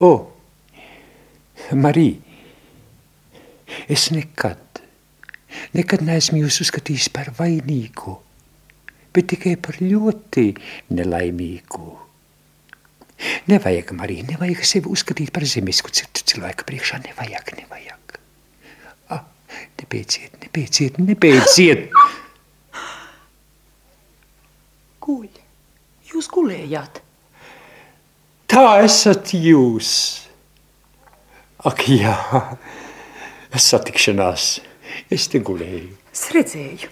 O, Marija, es nekad, nekad neesmu jūs uzskatījis par vainīgu, bet tikai par ļoti nelaimīgu. Nevajag, Marija, nevajag sevi uzskatīt par zemisku citu cilvēku priekšā. Nevajag, nevajag. Ah, nebeidziet, nebeidziet, nebeidziet. Guļ, jūs gulējāt. Tā esat jūs. Ak, jā, satikšanās. Es te gulēju. Es redzēju.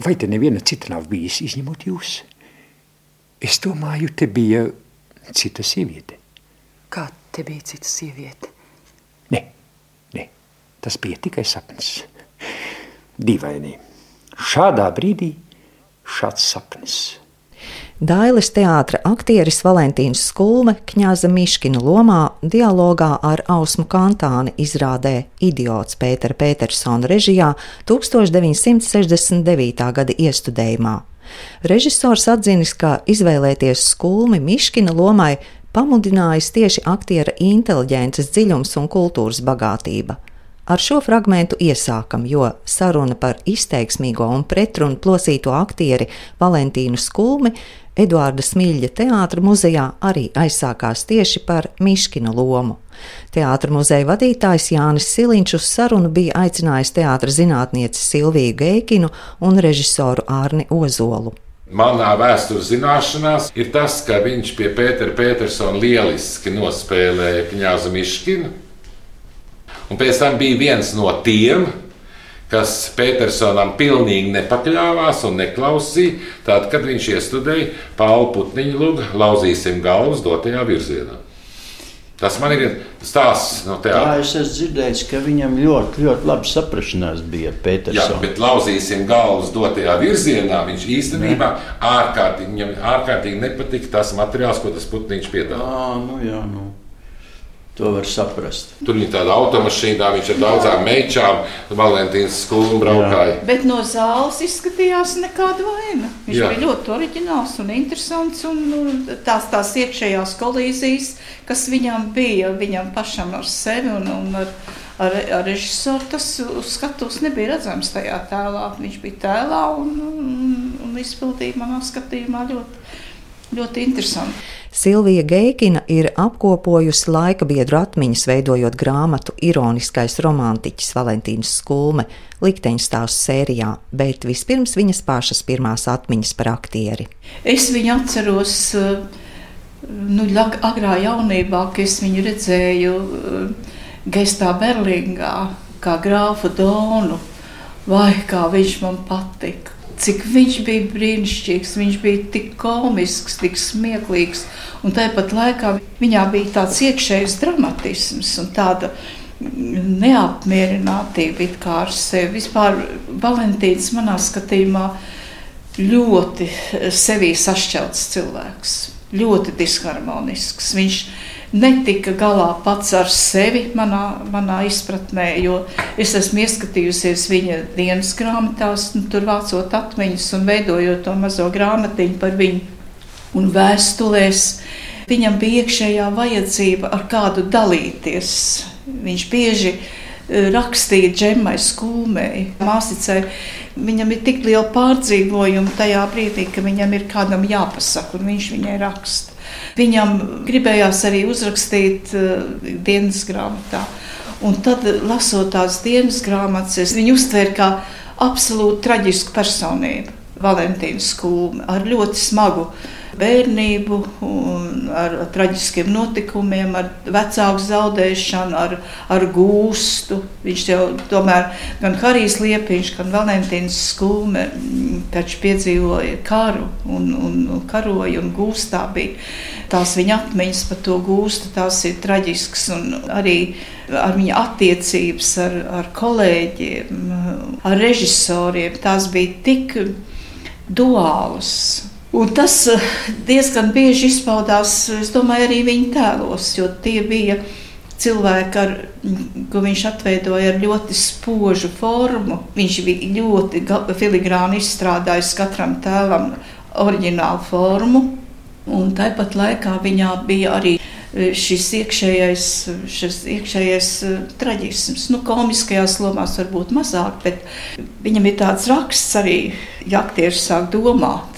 Vai te neviena cita nav bijis, izņemot jūs? Es domāju, te bija cita sieviete. Kā te bija cita sieviete? Nē, nē, tas bija tikai sapnis. Dīvaini. Šādā brīdī šāds sapnis. Dailes teātra aktieris Valentīns Skulme Kņāza Miškina lomā dialogā ar Ausmu Kantāni izrādē Idiots Pētera Petersona režijā 1969. gada iestudējumā. Režisors atzinis, ka izvēlēties skulmi Miškina lomai pamudinājis tieši aktiera inteliģences dziļums un kultūras bagātība. Ar šo fragment iesākam, jo saruna par izteiksmīgo un pretrunu plosīto aktieri Valentīnu Skulmi Eduarda Smilģa teātra muzejā arī aizsākās tieši par Miškina lomu. Teātra muzeja vadītājs Jānis Siliņš uz sarunu bija aicinājis teātra zinātnieci Silviju Geikinu un režisoru Ārni Ozolu. Manā vēstures zināšanās ir tas, ka viņš pie Pētera Petersona lieliski nospēlēja Kņāzu Miškinu. Un pēc tam bija viens no tiem, kas Petersonam pilnīgi nepakļāvās un neklausīja, tad, kad viņš iestudēja Pauli Putniņu lūgu, lauzīsim galvas dotajā virzienā. Tas man ir stāsts no teātra. Jā, es esmu dzirdējis, ka viņam ļoti, ļoti labi saprašanās bija Petersons. Jā, bet lauzīsim galvas dotajā virzienā. Viņš īstenībā ārkārtīgi, ārkārtīgi nepatika tas materiāls, ko tas putniņš piedāvā. À, nu jā, nu. To var saprast. Tur bija tāda automašīna, viņš ar daudzām meičām, Valentīnas skolu braukāja. Bet no zāles izskatījās nekāda vaina. Viņš Jā. Jā. bija ļoti oriģināls un interesants. Un nu, tās, tās iekšējās kolīzijas, kas viņam bija, viņam pašam ar sevi un, un ar, ar, ar režisoru, tas uz skatuves nebija redzams tajā tēlā. Viņš bija tēlā un, un, un izpildīja manā skatījumā ļoti, ļoti interesanti. Silvija Geikina ir apkopojusi laika biedru atmiņas, veidojot grāmatu Ironiskais romantiķis Valentīns Skulme likteņstāstu sērijā, bet vispirms viņas pašas pirmās atmiņas par aktieri. Es viņu atceros eh, nu, agrā jaunībā, kad es viņu redzēju eh, Gestā Berlīngā, kā grāfu Donu. Vai kā viņš man patika. Cik viņš bija brīnišķīgs, viņš bija tik komisks, tik smieklīgs. Un tāpat laikā viņā bija tāds iekšējs dramatisms un tāda neapmierinātība ar sevi. Vispār Valentīns manā skatījumā ļoti sevī sašķelts cilvēks, ļoti disharmonisks. Viņš netika galā pats ar sevi, manā, manā izpratnē, jo es esmu ieskatījusies viņa dienas grāmatās, nu, tur vācot atmiņas un veidojot to mazo grāmatiņu par viņu un vēstulēs. Viņam bija iekšējā vajadzība ar kādu dalīties. Viņš bieži eh, rakstīja džemai, skumēji, māsicai. Viņam ir tik liela pārdzīvojuma tajā brīdī, ka viņam ir kādam jāpasaka, un viņš viņai raksta. Viņam gribējās arī uzrakstīt uh, dienas grāmatā. Un tad, lasot tās dienas grāmatas, es viņu uztvēru kā absolūti traģisku personību. Valentīna Skūma ar ļoti smagu bērnību, ar traģiskiem notikumiem, ar vecāku zaudēšanu, ar, ar gūstu. Viņš jau tomēr gan Harijs Liepiņš, gan Valentīns Skūme mm, taču piedzīvoja karu un, un, un karoja un gūstā bija. Tās viņa atmiņas par to gūstu, tās ir traģiskas un arī ar viņa attiecības ar, ar kolēģiem, ar režisoriem. Tās bija tik duālas. Un tas eh, diezgan bieži izpaudās, domāju, arī viņa tēlos, jo tie bija cilvēki, ar, ko viņš atveidoja ar ļoti spožu formu. Viņš bija ļoti filigrāni izstrādājis katram tēlam oriģinālu formu. Un tāpat laikā viņā bija arī e, šis iekšējais, šis iekšējais e, traģisms. Nu, komiskajās lomās varbūt mazāk, bet viņam ir tāds raksts arī, ja aktieris sāk domāt.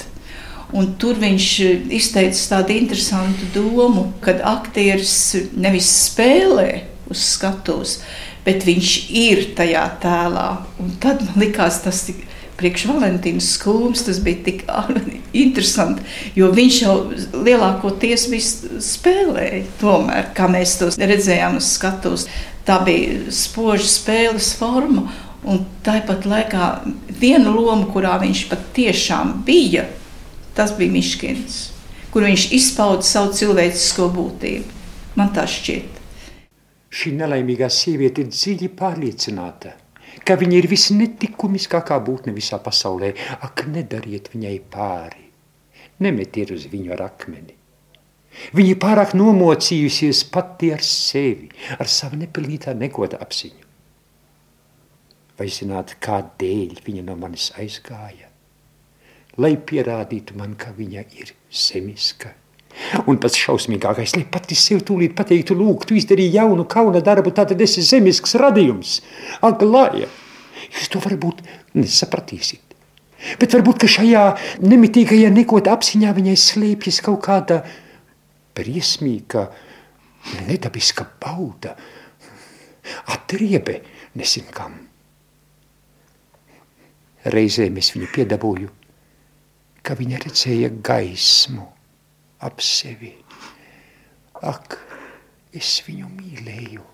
Un tur viņš izteica tādu interesantu domu, kad aktieris nevis spēlē uz skatuves, bet viņš ir tajā tēlā. Un tad man likās tas tik priekš Valentīnas skūms tas bija tik interesanti, jo viņš jau lielākoties spēlēja tomēr, kā mēs tos redzējām uz skatuves. Tā bija spoža spēles forma, un tāpat laikā viena loma, kurā viņš pat tiešām bija, tas bija Miškins, kur viņš izpauda savu cilvēcisko būtību. Man tā šķiet. Šī nelaimīgā sieviete ir dziļi pārliecināta, ka viņa ir visnetikumiskākā būtne visā pasaulē. Ak, nedariet viņai pāri, nemetiet uz viņu ar akmeni. Viņa ir pārāk nomocījusies pati ar sevi, ar savu nepilnītā negoda apziņu. Vai zināt, kādēļ viņa no manis aizgāja? Lai pierādītu man, ka viņa ir zemiska. Un pats šausmīgākais, lai pati sev tūlīt pateiktu, lūk, tu izdarīji jaunu kauna darbu, tad esi zemisks radījums. Ak, Lāja, jūs to varbūt nesapratīsiet. Bet varbūt šajā nemitīgajā nekota apziņā viņai slēpjas kaut kāda briesmīga, nedabiska bauda, atriebe nesim kam. Reizēm es viņu piedabūju, ka viņa redzēja gaismu ap sevi. Ak, es viņu mīlēju,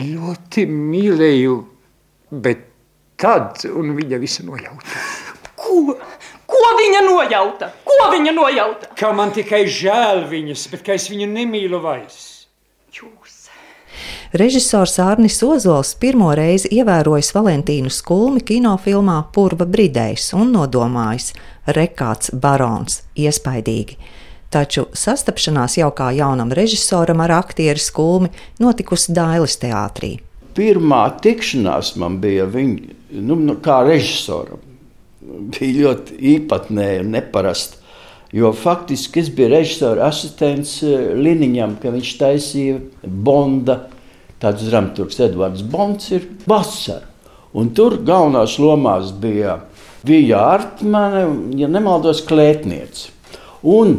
ļoti mīlēju, bet tad viņa visu nojauta. Ko? Ko viņa nojauta? Ko viņa nojauta? Kā man tikai žēl viņas, bet kā es viņu nemīlu vairs. Jūs. Režisors Arnis Ozols pirmo reizi ievērojis Valentīnu Skulmi kinofilmā Purva Bridējs un nodomājis Rekāts Barons iespaidīgi taču sastapšanās jau kā jaunam režisoram ar aktieru skulmi notikusi Dailas teātrī. Pirmā tikšanās man bija viņa, nu, nu, kā režisoram. Bija ļoti īpatnēja un neparasta. Jo faktiski es biju režisora asistents eh, Liniņam, kad viņš taisīja Bonda. Tāds dramaturgs Edvards Bonds ir Basara. Un tur galvenās lomās bija Vija Artmane, ja nemaldos, klētniece. Un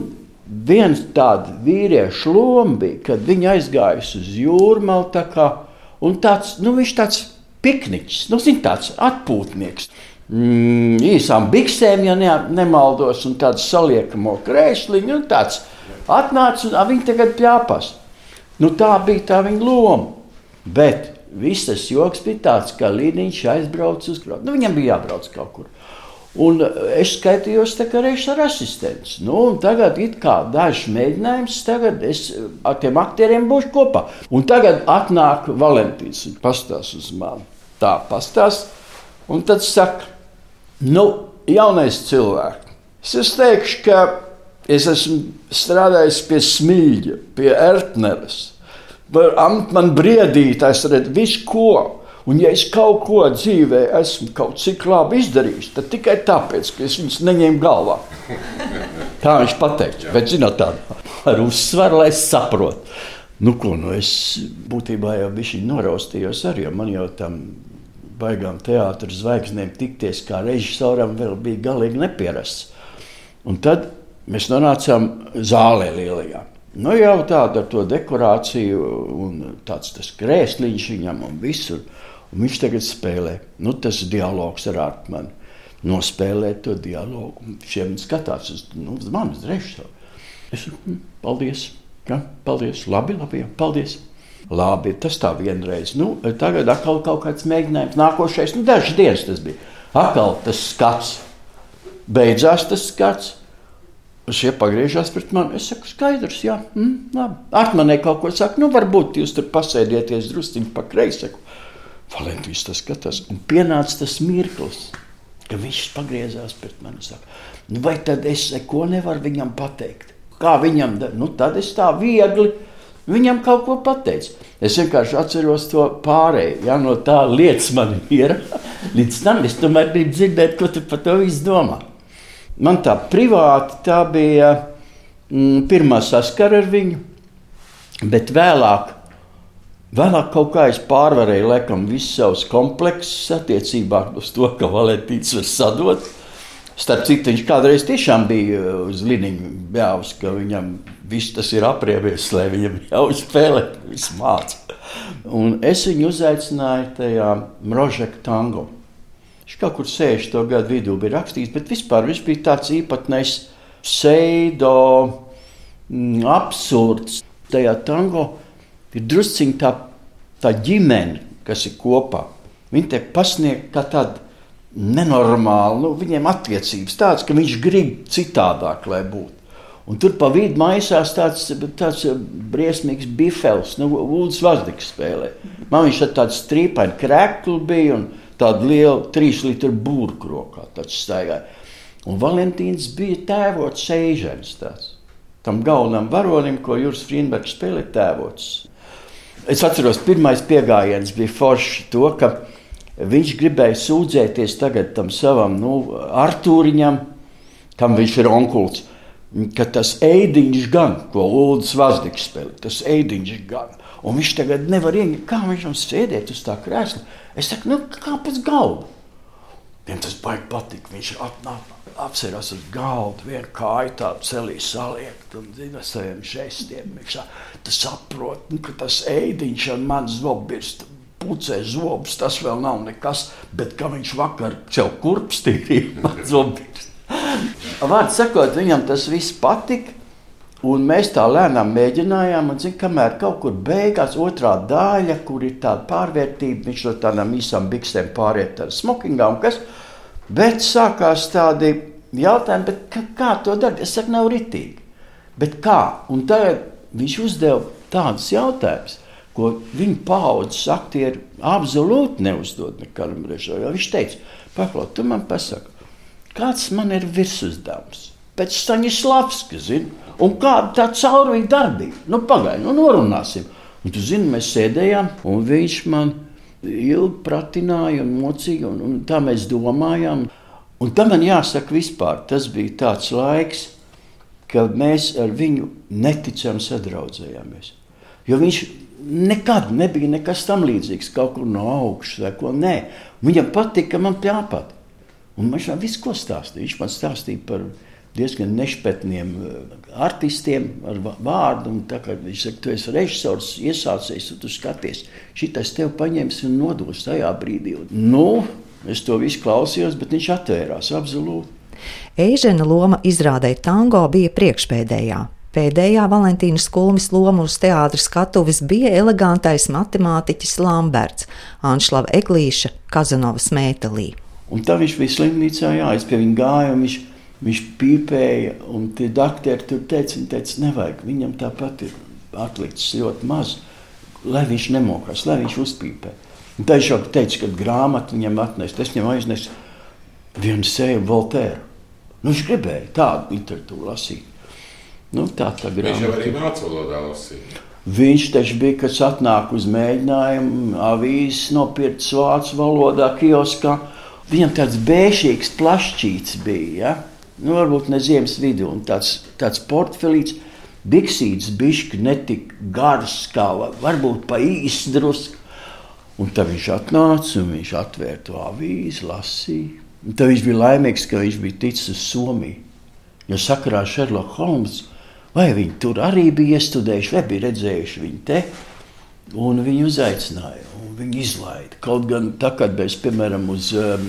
viens tāds vīriešu loma bija, kad viņi aizgājuši uz jūrmālu. Tā kā, un tāds, nu, viņš tāds pikniks, nu, zin, tāds atpūtnieks. Mm, īsām biksēm, ja ne, nemaldos, un tāds saliekamo krēsliņu, un tāds atnāca, un viņi tagad pļāpās. Nu, tā bija tā viņa loma. Bet viss tas joks bija tāds, ka Līniņš aizbrauca uz krāpstu. Nu, viņam bija jābrauc kaut kur. Un es skaitījos kā režisora asistents. Nu, tagad ir dažs mēģinājums, tagad es ar tiem aktieriem būšu kopā. Un tagad atnāk Valentīns un pastāsta uz mani. Tā pastāsta, un tad saka, nu, jaunais cilvēks. Es teikšu, ka es esmu strādājis pie smilģa, pie ertneres. Man briedīt, es redzu visu ko. Un, ja es kaut ko dzīvē esmu kaut cik labi izdarījis, tad tikai tāpēc, ka es viņus neņēmu galvā. Tā viņš pateica. Bet, zinot, tā ar uzsvaru, lai es saprotu. Nu, ko, nu es būtībā jau biju noraustījos arī, jo man jau tam baigām teātris zvaigznēm tikties kā režisoram vēl bija galīgi nepierasts. Un tad mēs nonācām zālē lielajā. Nu, jau tāda ar to dekorāciju un tāds krēsliņš viņam un visur. Un viņš tagad spēlē. Nu, tas dialogs ar Artmanu. Nospēlēt to dialogu. Šiem skatās uz, nu, uz manis režisoru. Es saku, hm, paldies. Ja, paldies. Labi, labi, ja, paldies. Labi, tas tā vienreiz. Nu, tagad atkal kaut kāds mēģinājums. Nākošais, nu, dažas dienas tas bija. Atkal tas skats. Beidzās tas skats. Šie pagriežās pret mani. Es saku, skaidrs, jā, mm, labi. Artmanē kaut ko saka, nu, varbūt jūs tur pasēdieties drusciņi pa kreisi. Valentīns tas skatās, un pienāca tas mirklis, ka viņš pagriezās pret mani saka, nu vai tad es neko nevaru viņam pateikt? Kā viņam, nu tad es tā viegli viņam kaut ko pateicu. Es vienkārši atceros to pārēju, ja no tā lietas man ir. Līdz tam es tomēr gribu dzirdēt, ko tu par to visu domā. Man tā privāti tā bija mm, pirmā saskara ar viņu, bet vēlāk, vēlāk kaut kā es pārvarēju laikam visus savus kompleksus attiecībā uz to, ka Valentīns var sadot. Starp citu, viņš kādreiz tiešām bija uz Liniņa bļāvis, ka viņam viss tas ir apriebies, lai viņam jau spēlē, viss māca. Un es viņu uzaicināju tajā Mrožeka tango. Viņš kaut kur 60. gadu vidū bija rakstījis, bet vispār viņš bija tāds īpatnējs pseido, mm, absurds. Tajā tango ir drusciņā tā, tā ģimene, kas ir kopā. Viņi tiek pasniegti kā tādi nenormāli, nu, viņiem attiecības tādas, ka viņš grib citādāk, lai būtu. Un tur pa vidu maisās tāds, tāds briesmīgs bifels, nu, Ulas Vazdiks spēlē. Man viņš ar tādu strīpainu kreklu bija un tādu lielu trīs litru burku rokā. Un Valentīns bija tēvots Seižens tāds. Tam galvenam varonim, ko Juris Frīnbergs spēlē tēvots. Es atceros, pirmais piegājiens bija forši to, ka Viņš gribēja sūdzēties tagad tam savam nu, Artūriņam, kam viņš ir onkulis, ka tas eidiņš gan, ko Lūdzu Vazdiks spēlē, tas eidiņš gan. Un viņš tagad nevar ienākt, kā viņš tam sēdēt uz tā krēsla. Es saku, nu, kāpēc galva? Viņam tas baigi patīk. Viņš apsēras uz galda, vienu kāju tādu celī saliekt un zina saviem žestiem. Viņš saprot, nu, ka tas eidiņš ar mani zobirstu pucē zobus, tas vēl nav nekas, bet kā viņš vakar sev kurpstīja, zobus. Vārds sakot, viņam tas viss patika. Un mēs tā lēnām mēģinājām, un zin, kamēr kaut kur beigās otrā daļa, kur ir tāda pārvērtība, viņš no tādām īsām biksēm pāriet ar smokingām, kas, bet sākās tādi jautājumi, bet kā, kā to darīt? Es saku, nav ritīgi. Bet kā? Un tagad viņš uzdeva tādus jautājumus ko viņa paudzes aktieri absolūti neuzdod nekādam režisoram. Viņš teica, paklaus, tu man pasaki, kāds man ir virsuzdevums. Pēc Staņislavska, zini, un kāda tā caurvīja darbība. Nu, pagaidi, nu, norunāsim. Un tu zini, mēs sēdējām, un viņš man ilgi pratināja un mocīja, un, un tā mēs domājām. Un tam man jāsaka vispār, tas bija tāds laiks, kad mēs ar viņu neticami sadraudzējāmies. Jo viņš nekad nebija nekas tam līdzīgs, kaut kur no augšas vai ko. Nē, viņam patika, ka man pļāpat. Un viņš man visu ko stāstīja. Viņš man stāstīja par diezgan nešpatniem eh, artistiem ar vārdu. Viņš saka, tu esi režisors, iesācies, un tu skaties, šitais tev paņems un nodos tajā brīdī. Nu, es to visu klausījos, bet viņš atvērās absolūti. Eižena loma izrādē tango bija priekšpēdējā. Pēdējā Valentīnas Kulmas loma uz teātras skatuves bija elegantais matemātiķis Lamberts, Anšlava Eglīša, Kazanovas mētelī. Un tā viņš bija slimnīcā, jā, es pie viņa gāju, un viņš, viņš pīpēja, un tie doktori tur teica, viņi teica, nevajag, viņam tāpat ir atlicis ļoti maz, lai viņš nemokās, lai viņš uzpīpē. Un tā viņš jau teica, ka grāmatu viņam atnest, es viņam aiznesu vienu sēju Voltēru. Nu, viņš gribēja tādu literatūru lasīt. Nu, tā tā Viņš jau arī vācu valodā lasīja. Viņš taču bija, kas atnāk uz mēģinājumu, avīzes nopirkts vācu valodā, kioskā. Viņam tāds bēšīgs plašķīts bija, ja? nu, varbūt ne ziemas vidū, un tāds, tāds portfelīts, biksīts bišķi netik gars, kā varbūt pa īsti drusku. Un tad viņš atnāca un viņš atvēra to avīzi, lasīja. Un tad viņš bija laimīgs, ka viņš bija ticis uz Somiju. Jo sakarā ar Sherlock Holmes vai viņi tur arī bija iestudējuši, vai bija redzējuši viņu te. Un viņu uzaicināja, un viņi izlaida. Kaut gan tā, kad mēs, piemēram, uz um,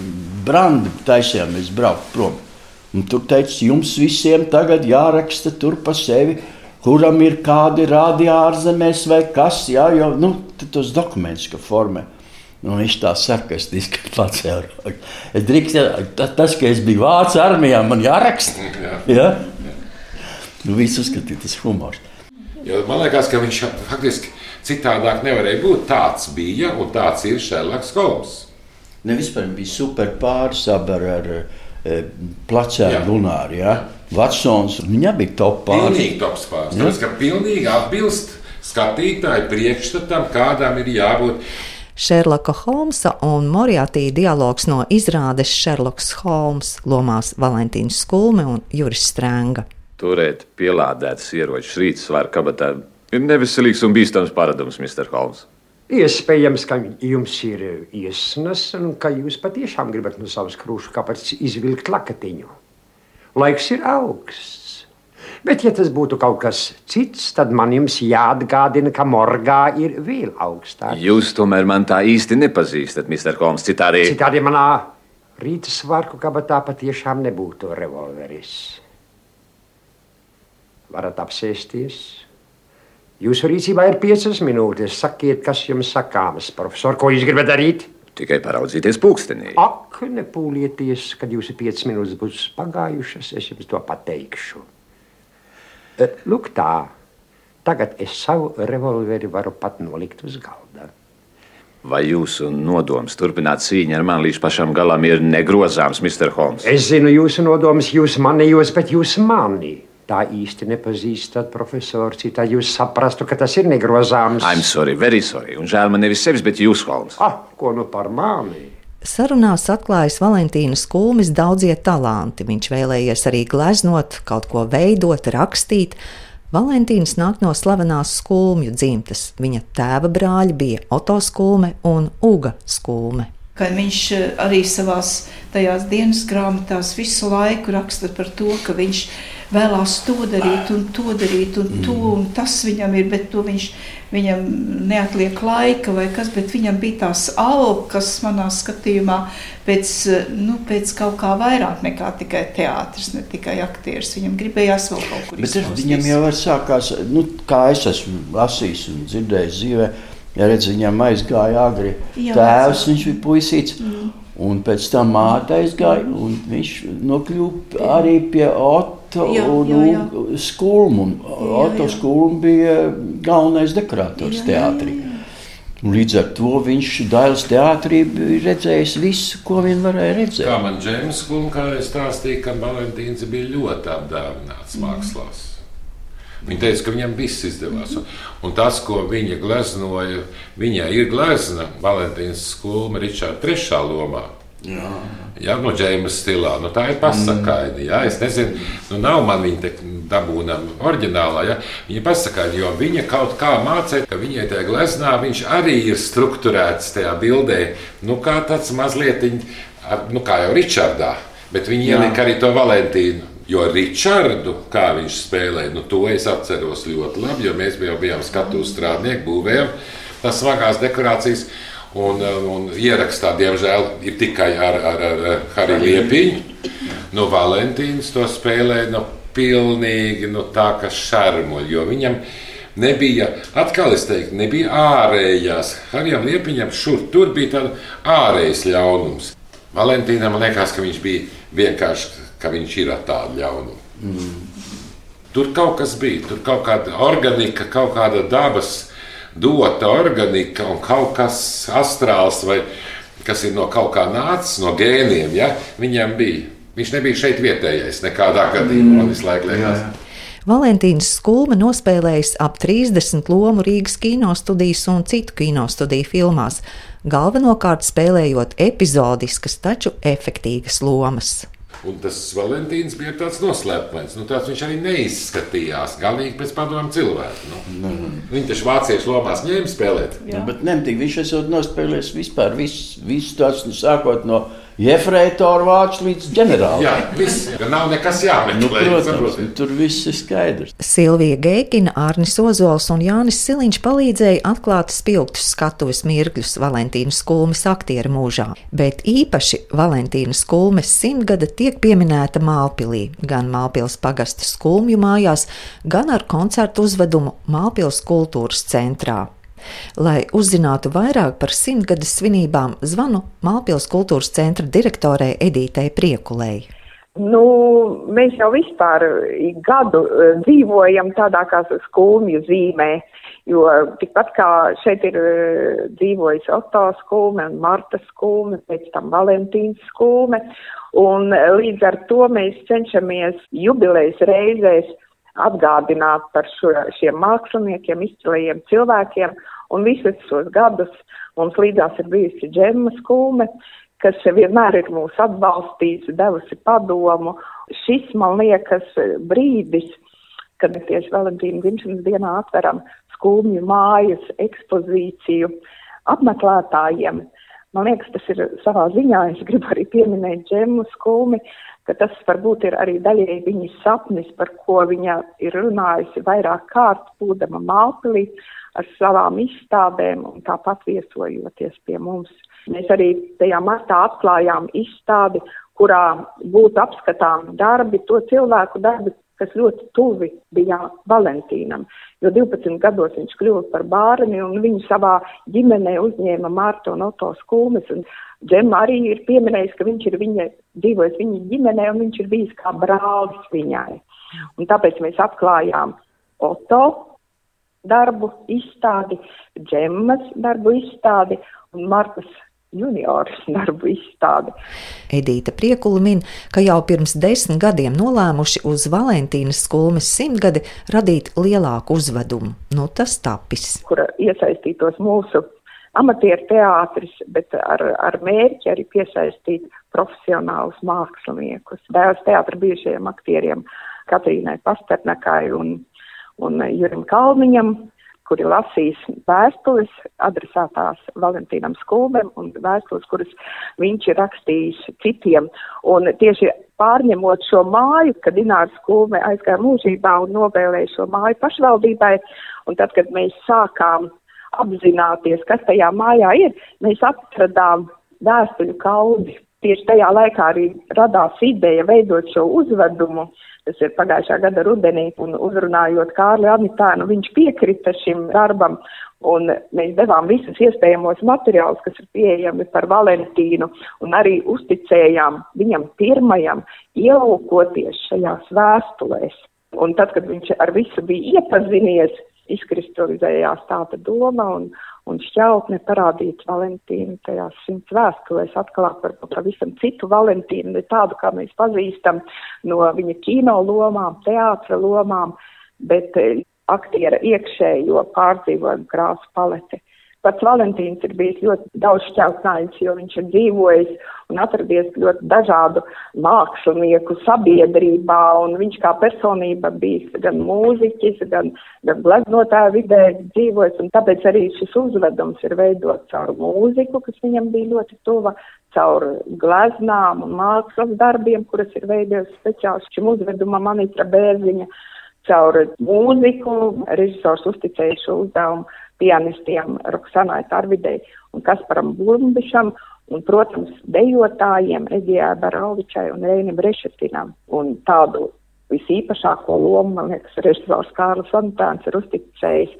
Brandu taisījāmies braukt prom, un tur teica, jums visiem tagad jāraksta tur pa sevi, kuram ir kādi rādi ārzemēs vai kas, jā, jo, nu, tos dokumentus, ka formē. Nu, viņš tā sarkastiski pacēla. Es drīkstu, tas, ka es biju Vācijas armijā, man jāraksta. Jā. Ja? Nu, viss uzskatīja, tas humors. Jo man liekas, ka viņš faktiski citādāk nevarēja būt. Tāds bija un tāds ir Šerloks Holmes. Ne vispār bija super pāris ar, ar e, placēnu lunāru. Ja? Vatsons, viņa bija top pāris. Pilnīgi top pāris. Ja? Tas, ka pilnīgi atbilst skatītāju priekšstatam, kādam ir jābūt. Šerloka Holmsa un Moriartī dialogs no izrādes Šerloks Holms lomās Valentīns Skulme un Juris Strēnga. Turēt pielādētas ieročus rīta svara kabatā neveselīgs un bīstams paradums, Mr. Holmes. Iespējams, ka jums ir iesnas un ka jūs patiešām gribat no savas krūšu kapatas izvilkt lakatiņu. Laiks ir augsts. Bet, ja tas būtu kaut kas cits, tad man jums jāatgādina, ka morgā ir vēl augstāk. Jūs tomēr man tā īsti nepazīstat, Mr. Holmes. Citādi, Citādi manā rīta svārku kabatā patiešām nebūtu revolveris. Varat apsēsties. Jūsu rīcībā ir piecas minūtes. Sakiet, kas jums sakāms, profesor, ko jūs gribat darīt? tikai paraudzīties pulkstenī. Ak, nepūlieties, kad jūsu piecas minūtes būs pagājušas, es jums to pateikšu. E, Lūk, tā. Tagad es savu revolveri varu pat nolikt uz galda. Vai jūsu nodoms turpināt cīņu ar mani līdz pašam galam ir negrozāms, Mr. Holmes? Es zinu jūsu nodomus, jūs mani, jūs, bet jūs mani. Tā īsti nepazīstat, profesor. Citādi jūs saprastu, ka tas ir negrozāms. I'm sorry, very sorry. Un žēl man nevis sevis, bet jūs, Holmes. Ah, ko nu par mani? Sarunās atklājas Valentīnas Kulmis daudzie talanti. Viņš vēlējies arī gleznot, kaut ko veidot, rakstīt. Valentīns nāk no slavenās skulmju dzimtas. Viņa tēva brāļi bija Oto Skulme un Uga Skulme. Ka viņš eh, arī savā tajās dienas grāmatās visu laiku raksta par to, ka viņš vēlās to darīt, un to darīt, un to, un tas viņam ir, bet to viņš, viņam neatliek laika vai kas, bet viņam bija tās alkas manā skatījumā pēc, nu, pēc kaut kā vairāk nekā tikai teātris, ne tikai aktieris. Viņam gribējās vēl kaut kur Bet izpausties. viņam jau var sākās, nu, kā es esmu lasījis un dzirdējis dzīvē, ja redz, viņam aizgāja agri Jā, tēvs, viņš bija puisīts, un pēc tam māte aizgāja, un viņš nokļuva arī pie Otto Jā, jā, jā. un Skulmu, Otto jā. Skulmu bija galvenais dekorators Jā, jā, teātrī. Līdz ar to viņš Dailas teātrī bija redzējis visu, ko vien varēja redzēt. Kā man Džeims Kungs stāstīja, ka Valentīns bija ļoti apdāvināts mākslās. Viņa teica, ka viņam viss izdevās. Un, un tas, ko viņa gleznoja, viņai ir glezna Valentīnas skulma Ričarda trešā lomā. Jā, jā no Džeimsa stilā. Nu, tā ir pasakaini. Jā, es nezinu, nu, nav man viņa te dabūnama oriģinālā. Jā. Viņa pasakaini, jo viņa kaut kā mācīja, ka viņai tajā gleznā viņš arī ir strukturēts tajā bildē. Nu, kā tāds mazliet, nu, kā jau Ričardā. Bet viņi ielika arī to Valentīnu. Jo Ričardu, kā viņš spēlēja, nu, to es atceros ļoti labi, jo mēs jau bijām skatuves strādnieki, būvējām tās smagās dekorācijas. Un, un ierakstā, diemžēl, ir tikai ar, ar, ar, ar Hariju Liepiņu. Nu, Valentīns to spēlēja nu, pilnīgi nu, tā, kā šarmuļi, jo viņam nebija, atkal es teiktu, nebija ārējās. Harijam Liepiņam šur tur bija tāds ārējs ļaunums. Valentīnam liekas, ka viņš bija vienkārši, ka viņš ir ar tādu ļaunumu. Tur kaut kas bija, tur kaut kāda organika, kaut kāda dabas dota organika un kaut kas astrāls vai kas ir no kaut kā nācis, no gēniem. Ja? Viņam bija. Viņš nebija šeit vietējais nekādā gadījumā. Man visu laiku liekas. Valentīns Skulme nospēlējis ap 30 lomu Rīgas kinostudijas un citu kinostudiju filmās, galvenokārt spēlējot epizodiskas, taču efektīvas lomas. Un tas Valentīns bija tāds noslēpums. Nu, tāds viņš arī neizskatījās. Galīgi pēc padomu cilvēku. Nu. Viņi taču vāciešu lomās ņēma spēlēt. Nu, bet nemitīgi viņš esot nospēlējis vispār visu, visu tās, nu, sākot no jefreitora vācu līdz ģenerālim. Jā, viss. Ja nav nekas jāmeklē. Nu, protams, tur viss ir skaidrs. Silvija Geikina, Arnis Ozols un Jānis Siliņš palīdzēja atklāt spilgtus skatuves mirkļus Valentīnas Kulmes aktieru mūžā, bet īpaši Valentīnas Kulmes simtgada tiek pieminēta Mālpilī, gan Mālpils pagasta skulmju mājās, gan ar koncertu uzvedumu Mālpils kultūras centrā. Lai uzzinātu vairāk par simtgades svinībām, zvanu Mālpils kultūras centra direktorei Edītei Priekulei. Nu, mēs jau vispār gadu eh, dzīvojam tādā kā skumju zīmē, jo tikpat kā šeit ir eh, dzīvojis Otto skulme un Marta skulme, pēc tam Valentīns skulme, un eh, līdz ar to mēs cenšamies jubilejas reizēs atgādināt par šo, šiem māksliniekiem, izcilajiem cilvēkiem, un visus šos gadus mums līdzās ir bijusi Džemma skulme, kas vienmēr ir mūs atbalstījusi, devusi padomu, šis, man liekas, brīdis, kad tieši Valentīna dzimšanas dienā atveram skumju mājas ekspozīciju apmeklētājiem. Man liekas, tas ir savā ziņā, es gribu arī pieminēt džemu skulmi, ka tas varbūt ir arī daļēji viņas sapnis, par ko viņa ir runājusi vairāk kārt, būdama Malpilī ar savām izstādēm un tāpat viesojoties pie mums. Mēs arī tajā martā atklājām izstādi, kurā būtu apskatām darbi, to cilvēku darbi, kas ļoti tuvi bija Valentīnam, jo 12 gados viņš kļuva par bērni un viņu savā ģimenē uzņēma Mārta un Oto Skūmes. Un Džema arī ir pieminējis, ka viņš ir viņa, dzīvojis viņa ģimenē un viņš ir bijis kā brālis viņai. Un tāpēc mēs atklājām Oto darbu izstādi, Džemas darbu izstādi un Martas junioru darbu izstādi. Edīta Priekula min, ka jau pirms desmit gadiem nolēmuši uz Valentīnas skulmes simtgadi radīt lielāku uzvedumu. Nu, tas tapis. Kur iesaistītos mūsu amatieru teātris, bet ar, ar mērķi arī piesaistīt profesionālus māksliniekus. Dēls teātra bijušajiem aktieriem Katrīnai Pasternakai un, un Jurim Kalniņam, kuri lasīs vēstules adresētās Valentīnam Skulbem un vēstules, kuras viņš ir rakstījis citiem. Un tieši pārņemot šo māju, kad Ināra Skulbe aizgāja mūžībā un novēlēja šo māju pašvaldībai, un tad, kad mēs sākām apzināties, kas tajā mājā ir, mēs atradām vēstuļu kaudzi. Tieši tajā laikā arī radās ideja veidot šo uzvedumu, tas ir pagājušā gada rudenī, un uzrunājot Kārli Anitānu, viņš piekrita šim darbam, un mēs devām visus iespējamos materiālus, kas ir pieejami par Valentīnu, un arī uzticējām viņam pirmajam ielūkoties šajās vēstulēs. Un tad, kad viņš ar visu bija iepazinies, izkristalizējās tāda doma un, un šķautne parādīt Valentīnu tajās simts vēstulēs, atklāt varbūt pavisam citu Valentīnu, ne tādu, kā mēs pazīstam no viņa kino lomām, teātra lomām, bet eh, aktiera iekšējo pārdzīvojumu krāsu paleti. Pats Valentīns ir bijis ļoti daudz šķautnājums, jo viņš ir dzīvojis un atradies ļoti dažādu mākslinieku sabiedrībā, un viņš kā personība bijis gan mūziķis, gan, gan gleznotāja vidē dzīvojis, un tāpēc arī šis uzvedums ir veidots caur mūziku, kas viņam bija ļoti tuva, caur gleznām un mākslas darbiem, kuras ir veidojis speciāls šim uzvedumam Anitra Bērziņa, caur mūziku, režisors uzticēja šo uzdevumu pianistiem Roksanai Tarvidei un Kasparam Blumbišam, un, protams, dejotājiem Egijā Barovičai un Reinim Rešetinam. Un tādu visīpašāko lomu, man liekas, režisors Kārlis Antāns ir uzticējis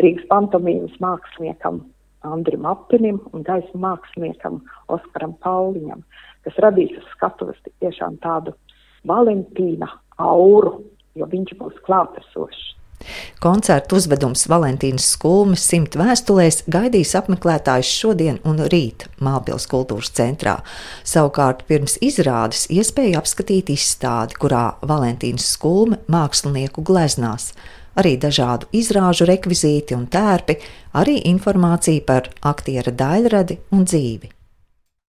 Rīgas pantomīmas māksliniekam Andrim Apinim un gaisa māksliniekam Oskaram Pauliņam, kas radīs uz skatuves tiešām tādu Valentīna auru, jo viņš būs klātesošs. Koncertu uzvedums Valentīnas skulmes simt vēstulēs gaidīs apmeklētājus šodien un rīt Mālpils kultūras centrā. Savukārt pirms izrādes iespēja apskatīt izstādi, kurā Valentīnas skulme mākslinieku gleznās. Arī dažādu izrāžu rekvizīti un tērpi, arī informācija par aktiera daļradi un dzīvi.